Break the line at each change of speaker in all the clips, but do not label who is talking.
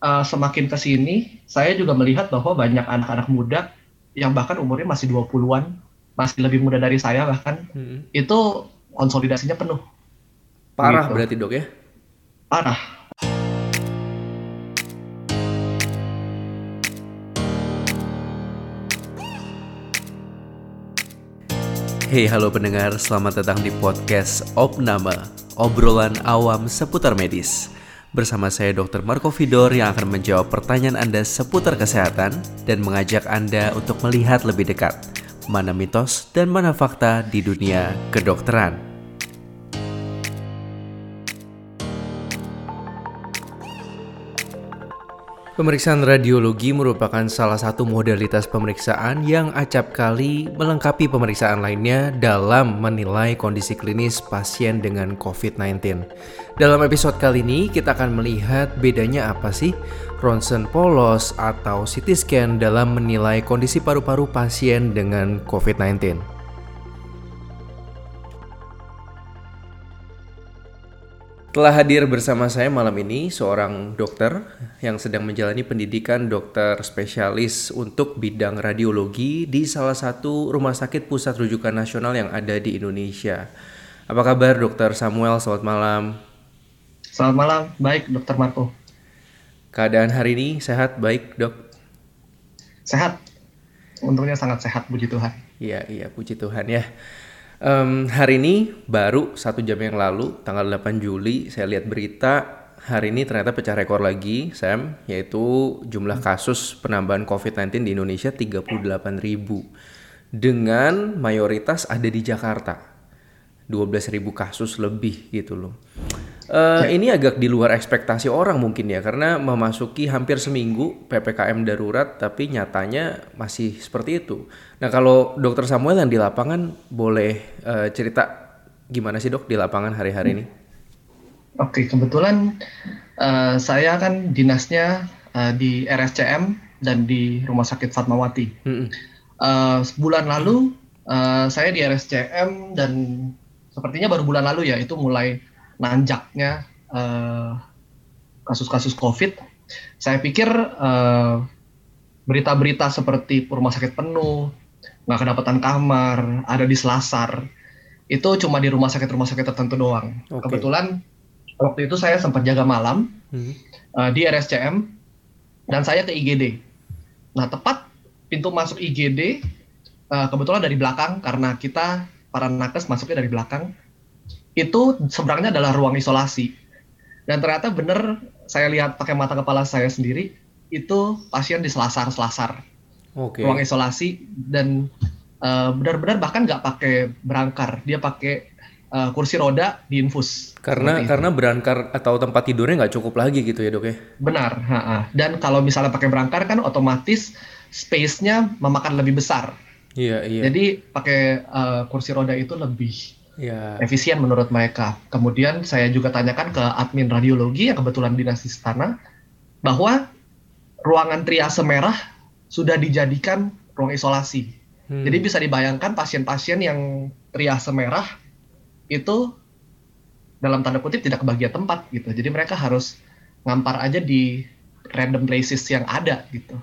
uh, semakin ke sini, saya juga melihat bahwa banyak anak-anak muda yang bahkan umurnya masih 20-an, masih lebih muda dari saya bahkan, hmm. itu konsolidasinya penuh.
Parah gitu. berarti dok ya?
Parah.
Hey halo pendengar, selamat datang di podcast Opnama, obrolan awam seputar medis. Bersama saya Dr. Marco Vidor yang akan menjawab pertanyaan Anda seputar kesehatan dan mengajak Anda untuk melihat lebih dekat mana mitos dan mana fakta di dunia kedokteran. Pemeriksaan radiologi merupakan salah satu modalitas pemeriksaan yang acap kali melengkapi pemeriksaan lainnya dalam menilai kondisi klinis pasien dengan COVID-19. Dalam episode kali ini kita akan melihat bedanya apa sih ronsen polos atau CT scan dalam menilai kondisi paru-paru pasien dengan COVID-19. Telah hadir bersama saya malam ini seorang dokter yang sedang menjalani pendidikan dokter spesialis untuk bidang radiologi di salah satu rumah sakit pusat rujukan nasional yang ada di Indonesia. Apa kabar dokter Samuel? Selamat malam.
Selamat malam, baik dokter Marco.
Keadaan hari ini sehat, baik dok?
Sehat, untungnya sangat sehat, puji Tuhan.
Iya, iya, puji Tuhan ya. Um, hari ini baru satu jam yang lalu, tanggal 8 Juli, saya lihat berita hari ini ternyata pecah rekor lagi, Sam, yaitu jumlah kasus penambahan COVID-19 di Indonesia 38 ribu. Dengan mayoritas ada di Jakarta. 12 ribu kasus lebih gitu loh. Uh, ini agak di luar ekspektasi orang mungkin ya karena memasuki hampir seminggu ppkm darurat tapi nyatanya masih seperti itu. Nah kalau dokter Samuel yang di lapangan boleh uh, cerita gimana sih dok di lapangan hari-hari ini?
Oke kebetulan uh, saya kan dinasnya uh, di RSCM dan di Rumah Sakit Fatmawati. -hmm. uh, bulan lalu uh, saya di RSCM dan sepertinya baru bulan lalu ya itu mulai nanjaknya eh, kasus-kasus COVID, saya pikir uh, berita-berita seperti rumah sakit penuh, nggak kedapatan kamar, ada di selasar, itu cuma di rumah sakit-rumah sakit tertentu doang. Okay. Kebetulan waktu itu saya sempat jaga malam hmm. uh, di RSCM dan saya ke IGD. Nah tepat pintu masuk IGD uh, kebetulan dari belakang karena kita para nakes masuknya dari belakang itu seberangnya adalah ruang isolasi. Dan ternyata benar saya lihat pakai mata kepala saya sendiri itu pasien di selasar-selasar okay. ruang isolasi dan uh, benar-benar bahkan nggak pakai berangkar, dia pakai uh, kursi roda di infus.
Karena karena berangkar atau tempat tidurnya nggak cukup lagi gitu ya dok ya?
Benar. Ha -ha. Dan kalau misalnya pakai berangkar kan otomatis space-nya memakan lebih besar.
Iya iya.
Jadi pakai uh, kursi roda itu lebih
ya.
efisien menurut mereka. Kemudian saya juga tanyakan ke admin radiologi yang kebetulan dinas di sana bahwa ruangan triase merah sudah dijadikan ruang isolasi. Hmm. Jadi bisa dibayangkan pasien-pasien yang triase merah itu dalam tanda kutip tidak kebagian tempat gitu. Jadi mereka harus ngampar aja di random places yang ada gitu.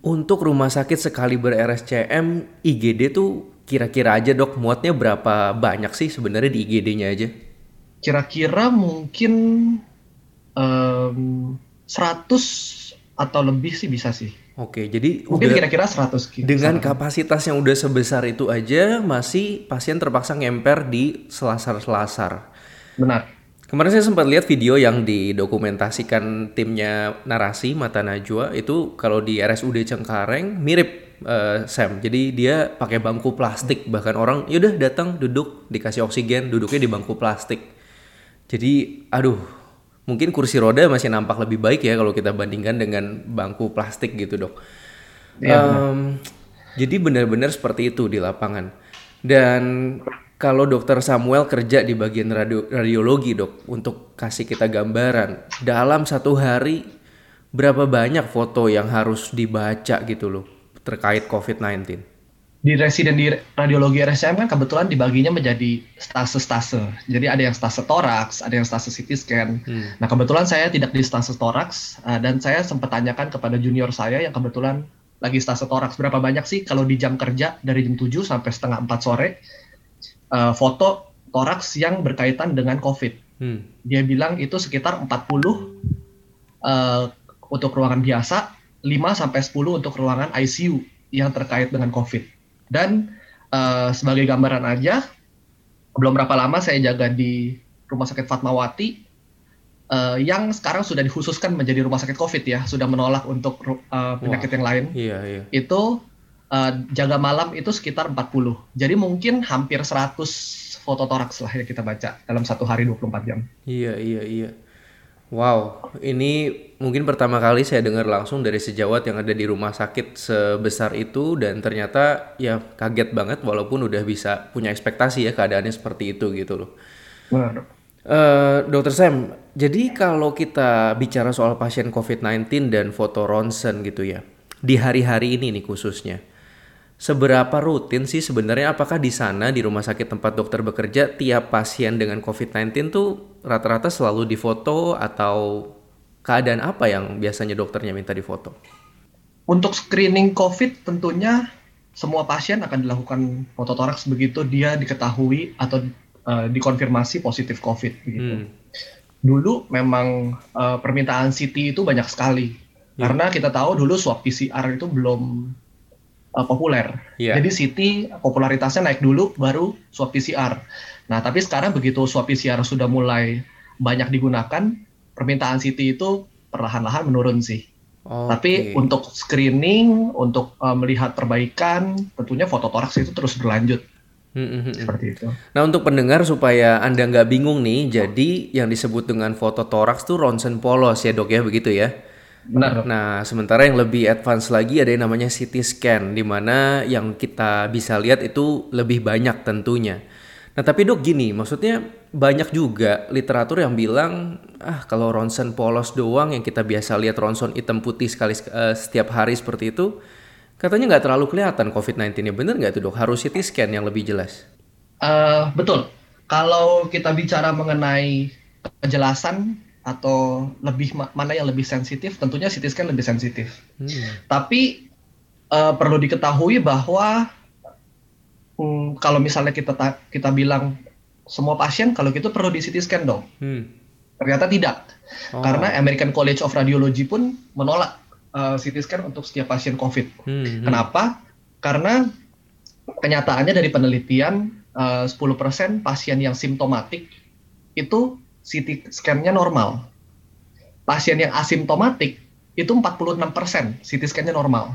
Untuk rumah sakit sekali ber RSCM, IGD tuh kira-kira aja dok muatnya berapa banyak sih sebenarnya di IGD-nya aja?
Kira-kira mungkin um, 100 atau lebih sih bisa sih.
Oke, jadi
mungkin kira-kira 100
gitu. Dengan kapasitas yang udah sebesar itu aja masih pasien terpaksa ngemper di selasar-selasar.
Benar.
Kemarin saya sempat lihat video yang didokumentasikan timnya narasi Mata Najwa itu kalau di RSUD Cengkareng mirip uh, Sam. Jadi dia pakai bangku plastik bahkan orang yaudah datang duduk dikasih oksigen duduknya di bangku plastik. Jadi aduh mungkin kursi roda masih nampak lebih baik ya kalau kita bandingkan dengan bangku plastik gitu dok. Ya, um, jadi benar-benar seperti itu di lapangan. Dan kalau dokter Samuel kerja di bagian radio, radiologi dok untuk kasih kita gambaran dalam satu hari berapa banyak foto yang harus dibaca gitu loh terkait COVID-19?
di residen di radiologi RSCM kan kebetulan dibaginya menjadi stase-stase. Jadi ada yang stase toraks, ada yang stase CT scan. Hmm. Nah kebetulan saya tidak di stase toraks uh, dan saya sempat tanyakan kepada junior saya yang kebetulan lagi stase toraks berapa banyak sih kalau di jam kerja dari jam 7 sampai setengah 4 sore uh, foto toraks yang berkaitan dengan COVID. Hmm. Dia bilang itu sekitar 40 uh, untuk ruangan biasa, 5 sampai 10 untuk ruangan ICU yang terkait dengan COVID. Dan uh, sebagai gambaran aja, belum berapa lama saya jaga di Rumah Sakit Fatmawati uh, yang sekarang sudah dikhususkan menjadi rumah sakit COVID ya, sudah menolak untuk uh, penyakit Wah, yang lain.
Iya, iya.
Itu uh, jaga malam itu sekitar 40. Jadi mungkin hampir 100 foto toraks lah yang kita baca dalam satu hari 24 jam.
Iya, iya, iya. Wow, ini mungkin pertama kali saya dengar langsung dari sejawat yang ada di rumah sakit sebesar itu dan ternyata ya kaget banget walaupun udah bisa punya ekspektasi ya keadaannya seperti itu gitu loh. Benar. Uh, Dokter Sam, jadi kalau kita bicara soal pasien COVID-19 dan foto ronsen gitu ya, di hari-hari ini nih khususnya, seberapa rutin sih sebenarnya apakah di sana di rumah sakit tempat dokter bekerja tiap pasien dengan COVID-19 tuh rata-rata selalu difoto atau keadaan apa yang biasanya dokternya minta difoto?
Untuk screening COVID tentunya semua pasien akan dilakukan foto toraks begitu dia diketahui atau uh, dikonfirmasi positif COVID begitu. Hmm. Dulu memang uh, permintaan CT itu banyak sekali yeah. karena kita tahu dulu swab PCR itu belum uh, populer. Yeah. Jadi CT popularitasnya naik dulu, baru swab PCR. Nah, tapi sekarang begitu swab PCR sudah mulai banyak digunakan, permintaan CT itu perlahan-lahan menurun sih. Okay. Tapi untuk screening, untuk uh, melihat perbaikan, tentunya foto toraks itu terus berlanjut. Hmm, hmm, hmm, Seperti itu.
Nah untuk pendengar supaya anda nggak bingung nih, jadi yang disebut dengan foto toraks tuh ronsen polos ya dok ya begitu ya?
Benar.
Nah, sementara yang lebih advance lagi ada yang namanya CT scan, di mana yang kita bisa lihat itu lebih banyak tentunya. Nah, tapi dok gini, maksudnya banyak juga literatur yang bilang, ah kalau ronsen polos doang yang kita biasa lihat ronsen hitam putih sekali uh, setiap hari seperti itu, katanya nggak terlalu kelihatan COVID-19-nya. Bener nggak tuh dok? Harus CT scan yang lebih jelas?
Uh, betul. Kalau kita bicara mengenai kejelasan atau lebih mana yang lebih sensitif tentunya CT scan lebih sensitif hmm. tapi uh, perlu diketahui bahwa um, kalau misalnya kita kita bilang semua pasien kalau gitu perlu di CT scan dong hmm. ternyata tidak oh. karena American College of Radiology pun menolak uh, eh, CT scan untuk setiap pasien COVID hmm. kenapa karena kenyataannya dari penelitian uh, 10% pasien yang simptomatik itu CT scan-nya normal. Pasien yang asimptomatik itu 46% CT scan-nya normal.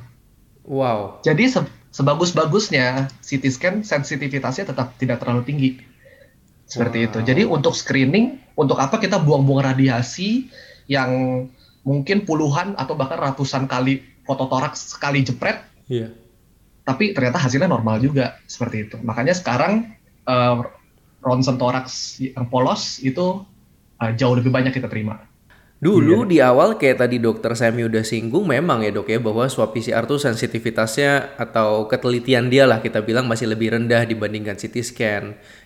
Wow.
Jadi se sebagus-bagusnya CT scan sensitivitasnya tetap tidak terlalu tinggi. Seperti wow. itu. Jadi untuk screening, untuk apa kita buang-buang radiasi yang mungkin puluhan atau bahkan ratusan kali fototoraks sekali jepret.
Iya. Yeah.
Tapi ternyata hasilnya normal juga seperti itu. Makanya sekarang uh, ronsen toraks yang polos itu uh, jauh lebih banyak kita terima.
Dulu iya. di awal kayak tadi dokter Sami udah singgung memang ya dok ya bahwa swab PCR tuh sensitivitasnya atau ketelitian dia lah kita bilang masih lebih rendah dibandingkan CT scan.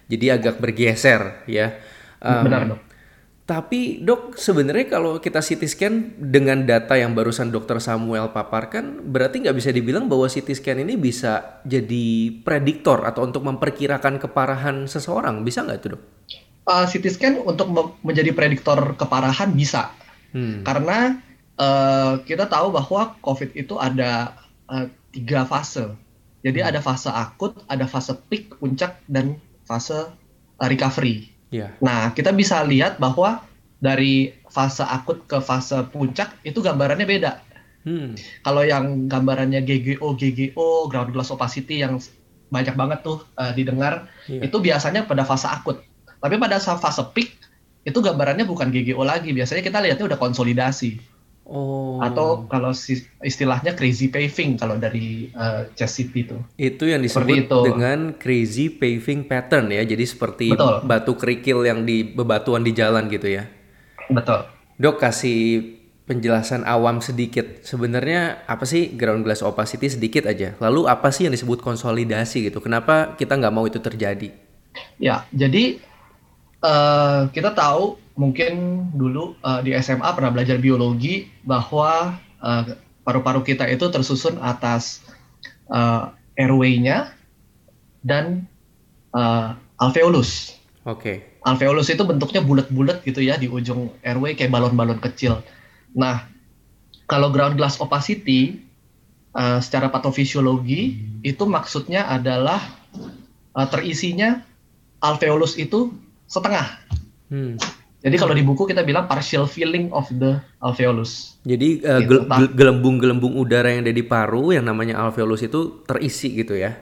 Jadi agak bergeser ya.
Um, Benar dok.
Tapi dok sebenarnya kalau kita CT scan dengan data yang barusan dokter Samuel paparkan berarti nggak bisa dibilang bahwa CT scan ini bisa jadi prediktor atau untuk memperkirakan keparahan seseorang bisa nggak tuh dok?
Uh, CT scan untuk menjadi prediktor keparahan bisa. Hmm. Karena uh, kita tahu bahwa COVID itu ada uh, tiga fase. Jadi hmm. ada fase akut, ada fase peak, puncak, dan fase uh, recovery.
Yeah.
Nah, kita bisa lihat bahwa dari fase akut ke fase puncak itu gambarannya beda. Hmm. Kalau yang gambarannya GGO, GGO, ground glass opacity yang banyak banget tuh uh, didengar, yeah. itu biasanya pada fase akut. Tapi pada fase peak itu gambarannya bukan GGO lagi. Biasanya kita lihatnya udah konsolidasi.
Oh.
Atau kalau istilahnya crazy paving kalau dari uh, chest CT itu.
Itu yang disebut itu. dengan crazy paving pattern ya. Jadi seperti Betul. batu kerikil yang di bebatuan di jalan gitu ya.
Betul.
Dok kasih penjelasan awam sedikit. Sebenarnya apa sih ground glass opacity sedikit aja. Lalu apa sih yang disebut konsolidasi gitu? Kenapa kita nggak mau itu terjadi?
Ya, jadi uh, kita tahu mungkin dulu uh, di SMA pernah belajar biologi bahwa uh, paru-paru kita itu tersusun atas uh, airway-nya dan uh, alveolus.
Oke. Okay.
Alveolus itu bentuknya bulat-bulat gitu ya di ujung airway kayak balon-balon kecil. Nah, kalau ground glass opacity uh, secara patofisiologi itu maksudnya adalah uh, terisinya alveolus itu setengah. Hmm. Jadi kalau di buku kita bilang partial filling of the alveolus.
Jadi uh, gitu. gelembung-gelembung udara yang ada di paru yang namanya alveolus itu terisi gitu ya?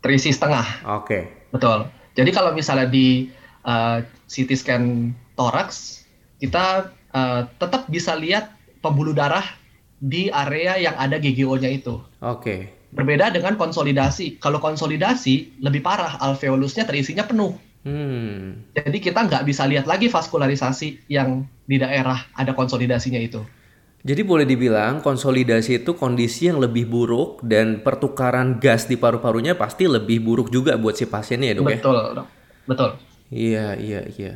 Terisi setengah.
Oke. Okay.
Betul. Jadi kalau misalnya di uh, CT scan toraks kita uh, tetap bisa lihat pembuluh darah di area yang ada GGO-nya itu.
Oke. Okay.
Berbeda dengan konsolidasi. Kalau konsolidasi lebih parah, alveolusnya terisinya penuh. Hmm. Jadi kita nggak bisa lihat lagi vaskularisasi yang di daerah ada konsolidasinya itu.
Jadi boleh dibilang konsolidasi itu kondisi yang lebih buruk dan pertukaran gas di paru-parunya pasti lebih buruk juga buat si pasiennya ya dok
ya? Betul dok, betul.
Iya, iya, iya.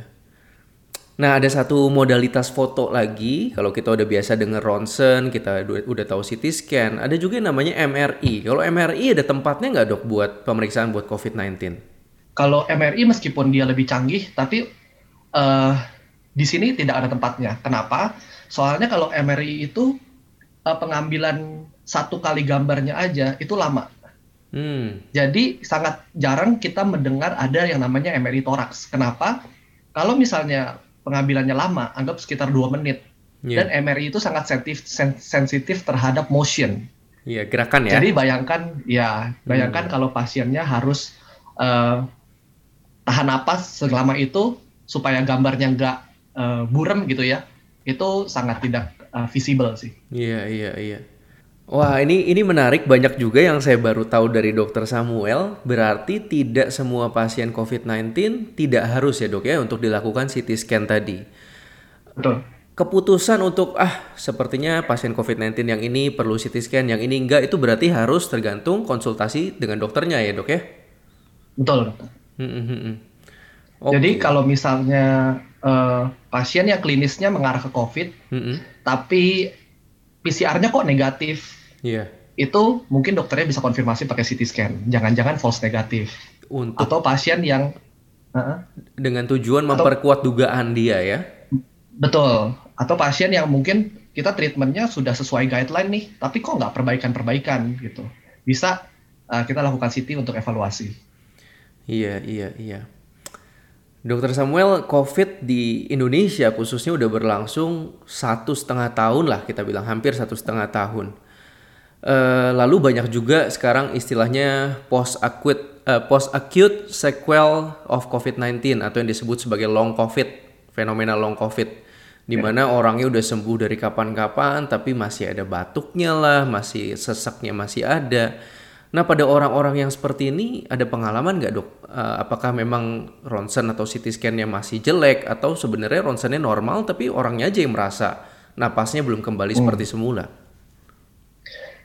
Nah, ada satu modalitas foto lagi. Kalau kita udah biasa denger ronsen, kita udah tahu CT scan, ada juga yang namanya MRI. Kalau MRI ada tempatnya nggak dok buat pemeriksaan buat COVID-19?
Kalau MRI meskipun dia lebih canggih, tapi uh, di sini tidak ada tempatnya. Kenapa? Soalnya kalau MRI itu uh, pengambilan satu kali gambarnya aja itu lama. Hmm. Jadi sangat jarang kita mendengar ada yang namanya MRI toraks. Kenapa? Kalau misalnya pengambilannya lama, anggap sekitar dua menit. Yeah. Dan MRI itu sangat sensitif, sensitif terhadap motion.
Iya, yeah, gerakan ya.
Jadi bayangkan, ya, bayangkan hmm. kalau pasiennya harus uh, tahan napas selama itu supaya gambarnya nggak uh, burem gitu ya itu sangat tidak uh, visible sih.
Iya iya iya. Wah ini ini menarik banyak juga yang saya baru tahu dari dokter Samuel. Berarti tidak semua pasien COVID-19 tidak harus ya dok ya untuk dilakukan CT scan tadi.
Betul.
Keputusan untuk ah sepertinya pasien COVID-19 yang ini perlu CT scan, yang ini enggak itu berarti harus tergantung konsultasi dengan dokternya ya dok ya.
Betul. Hmm, hmm, hmm. hmm. Okay. Jadi kalau misalnya uh, pasien yang klinisnya mengarah ke COVID, mm -hmm. tapi PCR-nya kok negatif,
yeah.
itu mungkin dokternya bisa konfirmasi pakai CT scan. Jangan-jangan false negatif. Untuk atau pasien yang
uh, dengan tujuan atau, memperkuat dugaan dia ya.
Betul. Atau pasien yang mungkin kita treatmentnya sudah sesuai guideline nih, tapi kok nggak perbaikan-perbaikan gitu. Bisa uh, kita lakukan CT untuk evaluasi.
Iya, iya, iya. Dokter Samuel, COVID di Indonesia khususnya udah berlangsung satu setengah tahun lah kita bilang hampir satu setengah tahun. Uh, lalu banyak juga sekarang istilahnya post acute uh, post acute sequel of COVID-19 atau yang disebut sebagai long COVID, fenomena long COVID, di mana yeah. orangnya udah sembuh dari kapan-kapan tapi masih ada batuknya lah, masih sesaknya masih ada Nah, pada orang-orang yang seperti ini ada pengalaman nggak dok? Uh, apakah memang ronsen atau CT scan-nya masih jelek atau sebenarnya ronsennya normal tapi orangnya aja yang merasa napasnya belum kembali hmm. seperti semula?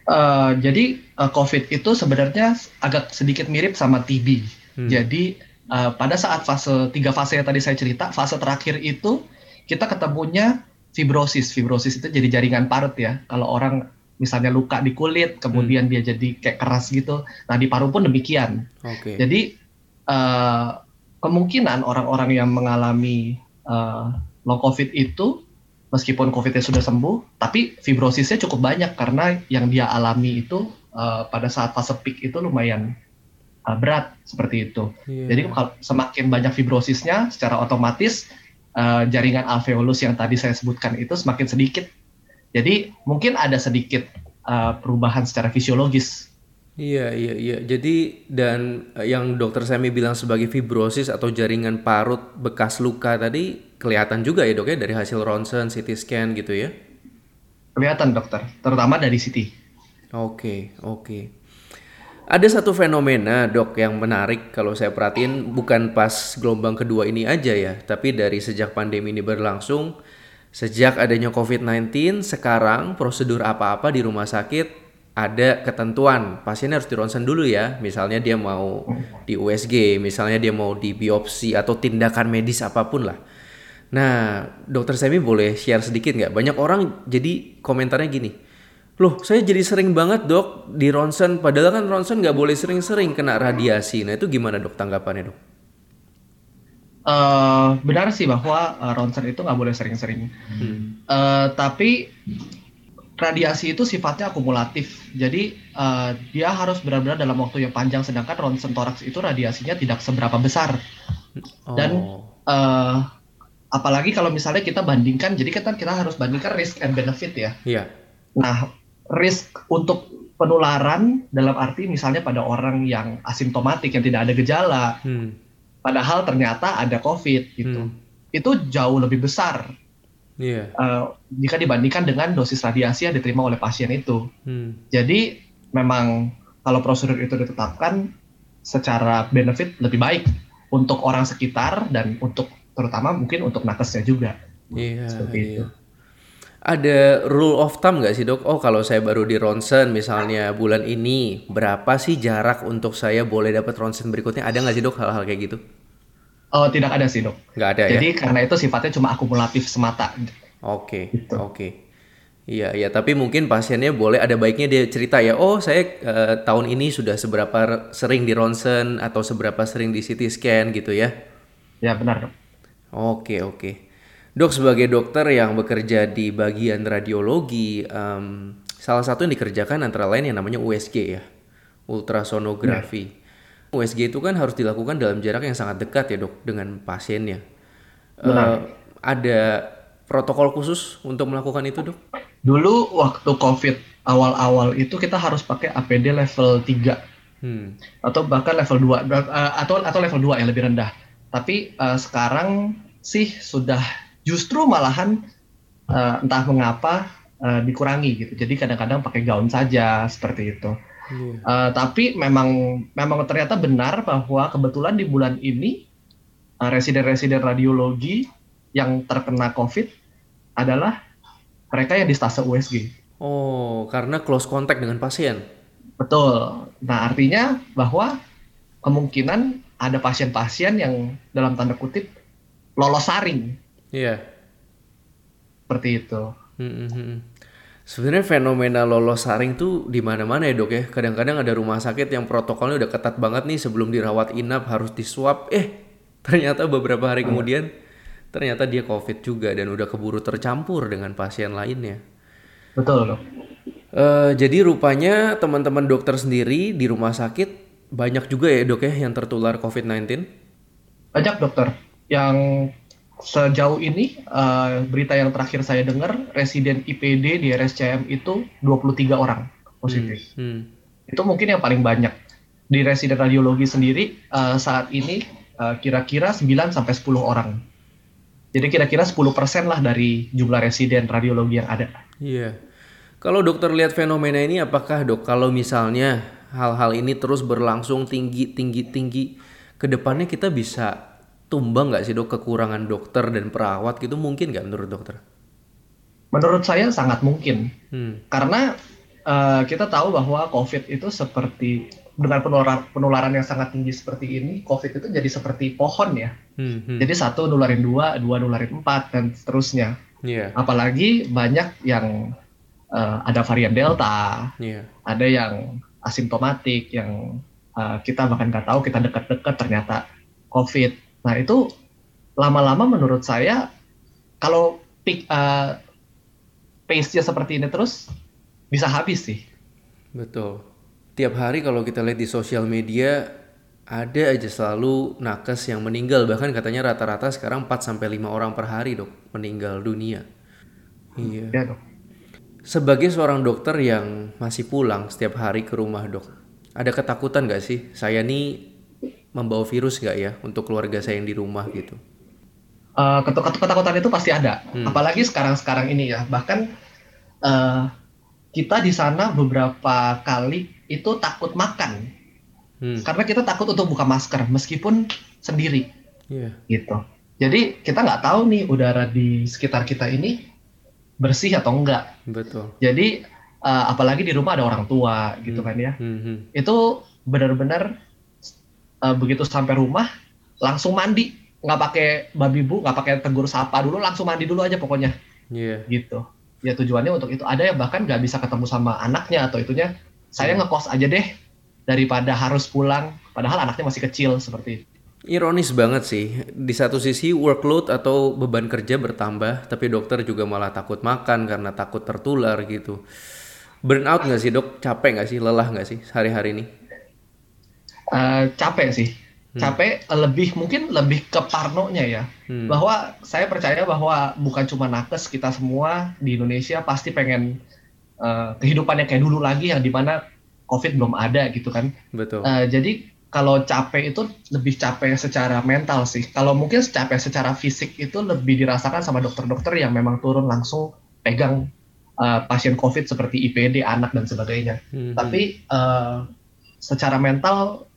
Uh, jadi uh, COVID itu sebenarnya agak sedikit mirip sama TB. Hmm. Jadi uh, pada saat fase tiga fase yang tadi saya cerita, fase terakhir itu kita ketemunya fibrosis. Fibrosis itu jadi jaringan parut ya. Kalau orang misalnya luka di kulit, kemudian hmm. dia jadi kayak keras gitu. Nah di paru pun demikian.
Okay.
Jadi uh, kemungkinan orang-orang yang mengalami uh, long COVID itu, meskipun COVID-nya sudah sembuh, tapi fibrosisnya cukup banyak karena yang dia alami itu uh, pada saat fase peak itu lumayan uh, berat seperti itu. Yeah. Jadi kalau semakin banyak fibrosisnya, secara otomatis uh, jaringan alveolus yang tadi saya sebutkan itu semakin sedikit jadi mungkin ada sedikit uh, perubahan secara fisiologis.
Iya, iya, iya. Jadi dan uh, yang dokter Sami bilang sebagai fibrosis atau jaringan parut bekas luka tadi kelihatan juga ya dok ya dari hasil ronsen, CT scan gitu ya?
Kelihatan dokter, terutama dari CT.
Oke, oke. Ada satu fenomena dok yang menarik kalau saya perhatiin bukan pas gelombang kedua ini aja ya, tapi dari sejak pandemi ini berlangsung Sejak adanya COVID-19, sekarang prosedur apa-apa di rumah sakit ada ketentuan. Pasiennya harus di ronsen dulu ya. Misalnya dia mau di USG, misalnya dia mau di biopsi atau tindakan medis apa pun lah. Nah, dokter Semi boleh share sedikit nggak? Banyak orang jadi komentarnya gini, loh saya jadi sering banget dok di ronsen, padahal kan ronsen nggak boleh sering-sering kena radiasi. Nah itu gimana dok tanggapannya dok?
Uh, benar sih bahwa uh, ronsen itu nggak boleh sering-sering. Hmm. Uh, tapi radiasi itu sifatnya akumulatif. Jadi uh, dia harus benar-benar dalam waktu yang panjang. Sedangkan ronsen toraks itu radiasinya tidak seberapa besar. Dan uh, apalagi kalau misalnya kita bandingkan, jadi kita kita harus bandingkan risk and benefit ya.
Iya.
Nah, risk untuk penularan dalam arti misalnya pada orang yang asimptomatik yang tidak ada gejala. Hmm padahal ternyata ada COVID gitu. Hmm. Itu jauh lebih besar yeah. Iya. uh, jika dibandingkan dengan dosis radiasi yang diterima oleh pasien itu. Hmm. Jadi memang kalau prosedur itu ditetapkan secara benefit lebih baik untuk orang sekitar dan untuk terutama mungkin untuk nakesnya juga.
Iya. Seperti iya. itu ada rule of thumb nggak sih dok? Oh kalau saya baru di ronsen misalnya bulan ini berapa sih jarak untuk saya boleh dapat ronsen berikutnya? Ada nggak sih dok hal-hal kayak gitu?
Oh tidak ada sih dok.
Nggak ada
Jadi, ya? Jadi karena itu sifatnya cuma akumulatif semata.
Oke, okay, gitu. oke. Okay. Iya, iya. Tapi mungkin pasiennya boleh ada baiknya dia cerita ya. Oh, saya uh, tahun ini sudah seberapa sering di ronsen atau seberapa sering di CT scan gitu ya?
Ya benar dok.
Oke, oke. Dok sebagai dokter yang bekerja di bagian radiologi, um, salah satu yang dikerjakan antara lain yang namanya USG ya, ultrasonografi. Ya. USG itu kan harus dilakukan dalam jarak yang sangat dekat ya dok dengan pasiennya. Uh, ada protokol khusus untuk melakukan itu dok?
Dulu waktu COVID awal-awal itu kita harus pakai APD level 3 hmm. atau bahkan level 2 uh, eh, atau atau level 2 yang lebih rendah. Tapi uh, sekarang sih sudah justru malahan uh, entah mengapa uh, dikurangi gitu. Jadi kadang-kadang pakai gaun saja seperti itu. Yeah. Iya. Uh, tapi memang memang ternyata benar bahwa kebetulan di bulan ini uh, residen-residen radiologi yang terkena COVID adalah mereka yang di stase USG.
Oh, karena close contact dengan pasien.
Betul. Nah, artinya bahwa kemungkinan ada pasien-pasien yang dalam tanda kutip lolos saring
Iya. Yeah.
Seperti itu.
Hmm, hmm, Sebenarnya fenomena lolos saring tuh di mana-mana ya dok ya. Kadang-kadang ada rumah sakit yang protokolnya udah ketat banget nih sebelum dirawat inap harus diswab. Eh ternyata beberapa hari kemudian ternyata dia covid juga dan udah keburu tercampur dengan pasien lainnya.
Betul dok.
Uh, jadi rupanya teman-teman dokter sendiri di rumah sakit banyak juga ya dok ya yang tertular COVID-19?
Banyak dokter yang sejauh ini uh, berita yang terakhir saya dengar residen IPD di RSCM itu 23 orang positif. Hmm, hmm. Itu mungkin yang paling banyak. Di residen radiologi sendiri uh, saat ini uh, kira-kira 9 sampai 10 orang. Jadi kira-kira 10% lah dari jumlah residen radiologi yang ada.
Iya. Kalau dokter lihat fenomena ini apakah dok kalau misalnya hal-hal ini terus berlangsung tinggi tinggi tinggi ke depannya kita bisa tumbang nggak sih dok kekurangan dokter dan perawat gitu mungkin nggak menurut dokter?
Menurut saya sangat mungkin hmm. karena uh, kita tahu bahwa COVID itu seperti dengan penularan, penularan yang sangat tinggi seperti ini, COVID itu jadi seperti pohon ya. Hmm, hmm. Jadi satu nularin dua, dua nularin empat dan seterusnya. Yeah. Apalagi banyak yang uh, ada varian Delta, yeah. ada yang asimptomatik, yang uh, kita bahkan nggak tahu kita dekat-dekat ternyata COVID. Nah itu lama-lama menurut saya kalau uh, pace-nya seperti ini terus bisa habis sih.
Betul. Tiap hari kalau kita lihat di sosial media ada aja selalu nakes yang meninggal bahkan katanya rata-rata sekarang 4 sampai 5 orang per hari, Dok, meninggal dunia. Iya. Ya, dok. Sebagai seorang dokter yang masih pulang setiap hari ke rumah, Dok. Ada ketakutan gak sih? Saya nih membawa virus nggak ya untuk keluarga saya yang di rumah gitu?
Uh, ketakutan itu pasti ada, hmm. apalagi sekarang-sekarang ini ya. Bahkan uh, kita di sana beberapa kali itu takut makan, hmm. karena kita takut untuk buka masker meskipun sendiri, yeah. gitu. Jadi kita nggak tahu nih udara di sekitar kita ini bersih atau enggak.
Betul.
Jadi uh, apalagi di rumah ada orang tua gitu hmm. kan ya. Hmm. hmm. Itu benar-benar uh, begitu sampai rumah langsung mandi, nggak pakai babi bu, nggak pakai tegur sapa dulu, langsung mandi dulu aja pokoknya.
Iya.
Yeah. Gitu. Ya tujuannya untuk itu. Ada yang bahkan nggak bisa ketemu sama anaknya atau itunya. Saya hmm. ngekos aja deh daripada harus pulang, padahal anaknya masih kecil seperti itu.
Ironis banget sih. Di satu sisi workload atau beban kerja bertambah, tapi dokter juga malah takut makan karena takut tertular gitu. Burnout nggak sih dok? Capek nggak sih? Lelah nggak sih hari-hari ini?
Uh, capek sih. Hmm. Capek lebih mungkin lebih ke parnonya ya. Hmm. Bahwa saya percaya bahwa bukan cuma nakes kita semua di Indonesia pasti pengen uh, kehidupannya kayak dulu lagi yang di mana COVID belum ada gitu kan.
Betul. Uh,
jadi kalau capek itu lebih capek secara mental sih. Kalau mungkin capek secara fisik itu lebih dirasakan sama dokter-dokter yang memang turun langsung pegang uh, pasien COVID seperti IPD, anak dan sebagainya. Hmm. Tapi uh, secara mental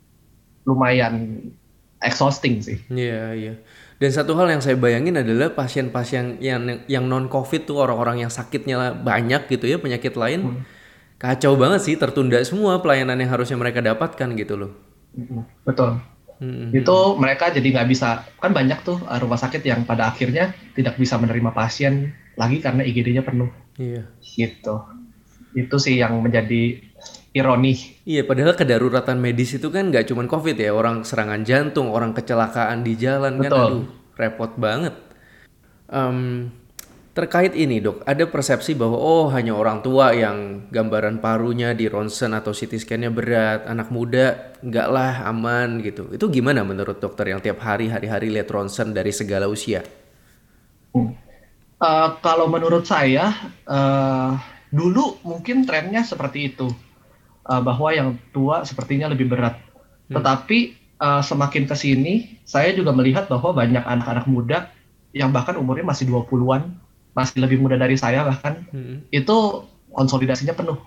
lumayan exhausting sih.
Iya yeah, iya. Yeah. Dan satu hal yang saya bayangin adalah pasien-pasien yang yang non COVID tuh orang-orang yang sakitnya banyak gitu ya penyakit lain. Hmm. Kacau banget sih tertunda semua pelayanan yang harusnya mereka dapatkan gitu loh.
Betul. Hmm. Itu mereka jadi nggak bisa kan banyak tuh uh, rumah sakit yang pada akhirnya tidak bisa menerima pasien lagi karena IGD-nya penuh.
Iya.
Gitu. Itu sih yang menjadi ironi.
Iya, padahal kedaruratan medis itu kan nggak cuma COVID ya, orang serangan jantung, orang kecelakaan di jalan kan, Betul. kan, aduh, repot banget. Um, Terkait ini dok, ada persepsi bahwa oh hanya orang tua yang gambaran parunya di ronsen atau CT scan-nya berat, anak muda enggak lah aman gitu. Itu gimana menurut dokter yang tiap hari hari-hari lihat ronsen dari segala usia?
Uh, kalau menurut saya uh, dulu mungkin trennya seperti itu uh, bahwa yang tua sepertinya lebih berat. Hmm. Tetapi uh, semakin ke sini saya juga melihat bahwa banyak anak-anak muda yang bahkan umurnya masih 20-an masih lebih muda dari saya bahkan hmm. itu konsolidasinya penuh.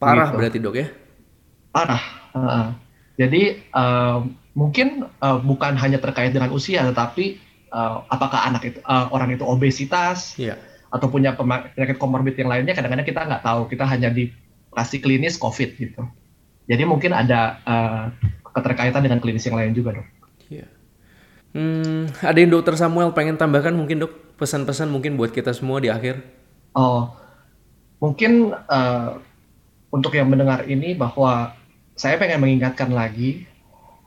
Parah gitu. berarti dok ya?
Parah. Uh, jadi uh, mungkin uh, bukan hanya terkait dengan usia, tetapi uh, apakah anak itu uh, orang itu obesitas
yeah.
atau punya penyakit komorbid yang lainnya, kadang-kadang kita nggak tahu. Kita hanya dikasih klinis COVID gitu. Jadi mungkin ada uh, keterkaitan dengan klinis yang lain juga dok.
Yeah. Hmm, ada yang dokter Samuel pengen tambahkan mungkin dok? pesan-pesan mungkin buat kita semua di akhir?
Oh, mungkin uh, untuk yang mendengar ini bahwa saya pengen mengingatkan lagi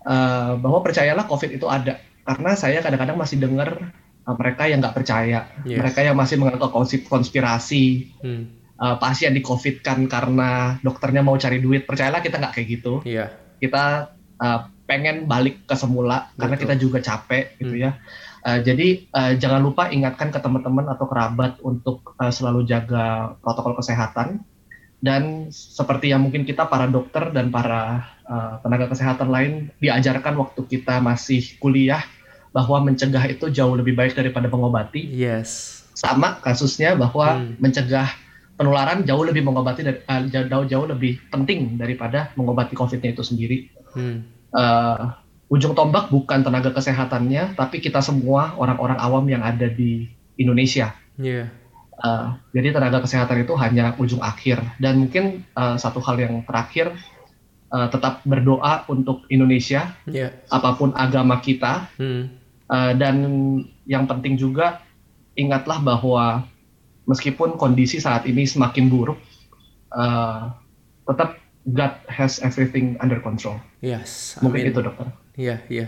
uh, bahwa percayalah COVID itu ada karena saya kadang-kadang masih dengar uh, mereka yang nggak percaya, yes. mereka yang masih menganggap konspirasi. Hmm. Uh, pasien di COVID kan karena dokternya mau cari duit. Percayalah kita nggak kayak gitu.
Yeah.
Kita uh, pengen balik ke semula Betul. karena kita juga capek gitu hmm. ya. Uh, jadi uh, jangan lupa ingatkan ke teman-teman atau kerabat untuk uh, selalu jaga protokol kesehatan dan seperti yang mungkin kita para dokter dan para uh, tenaga kesehatan lain diajarkan waktu kita masih kuliah bahwa mencegah itu jauh lebih baik daripada mengobati.
Yes.
Sama kasusnya bahwa hmm. mencegah penularan jauh lebih mengobati dari uh, jauh jauh lebih penting daripada mengobati COVID-nya itu sendiri. Hmm. Uh, ujung tombak bukan tenaga kesehatannya, tapi kita semua orang-orang awam yang ada di Indonesia.
Yeah.
Uh, jadi tenaga kesehatan itu hanya ujung akhir. Dan mungkin uh, satu hal yang terakhir, uh, tetap berdoa untuk Indonesia,
yeah.
apa pun agama kita.
Hmm.
Uh, dan yang penting juga ingatlah bahwa meskipun kondisi saat ini semakin buruk, uh, tetap God has everything under control.
Yes.
Mungkin itu dokter.
Iya, iya.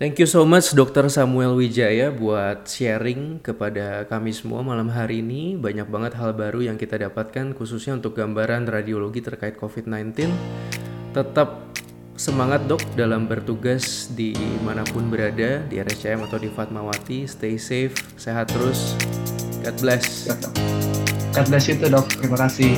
Thank you so much Dr. Samuel Wijaya buat sharing kepada kami semua malam hari ini. Banyak banget hal baru yang kita dapatkan khususnya untuk gambaran radiologi terkait COVID-19. Tetap semangat dok dalam bertugas di mana pun berada, di RSCM atau di Fatmawati. Stay safe, sehat terus. God bless.
God bless itu dok, terima kasih.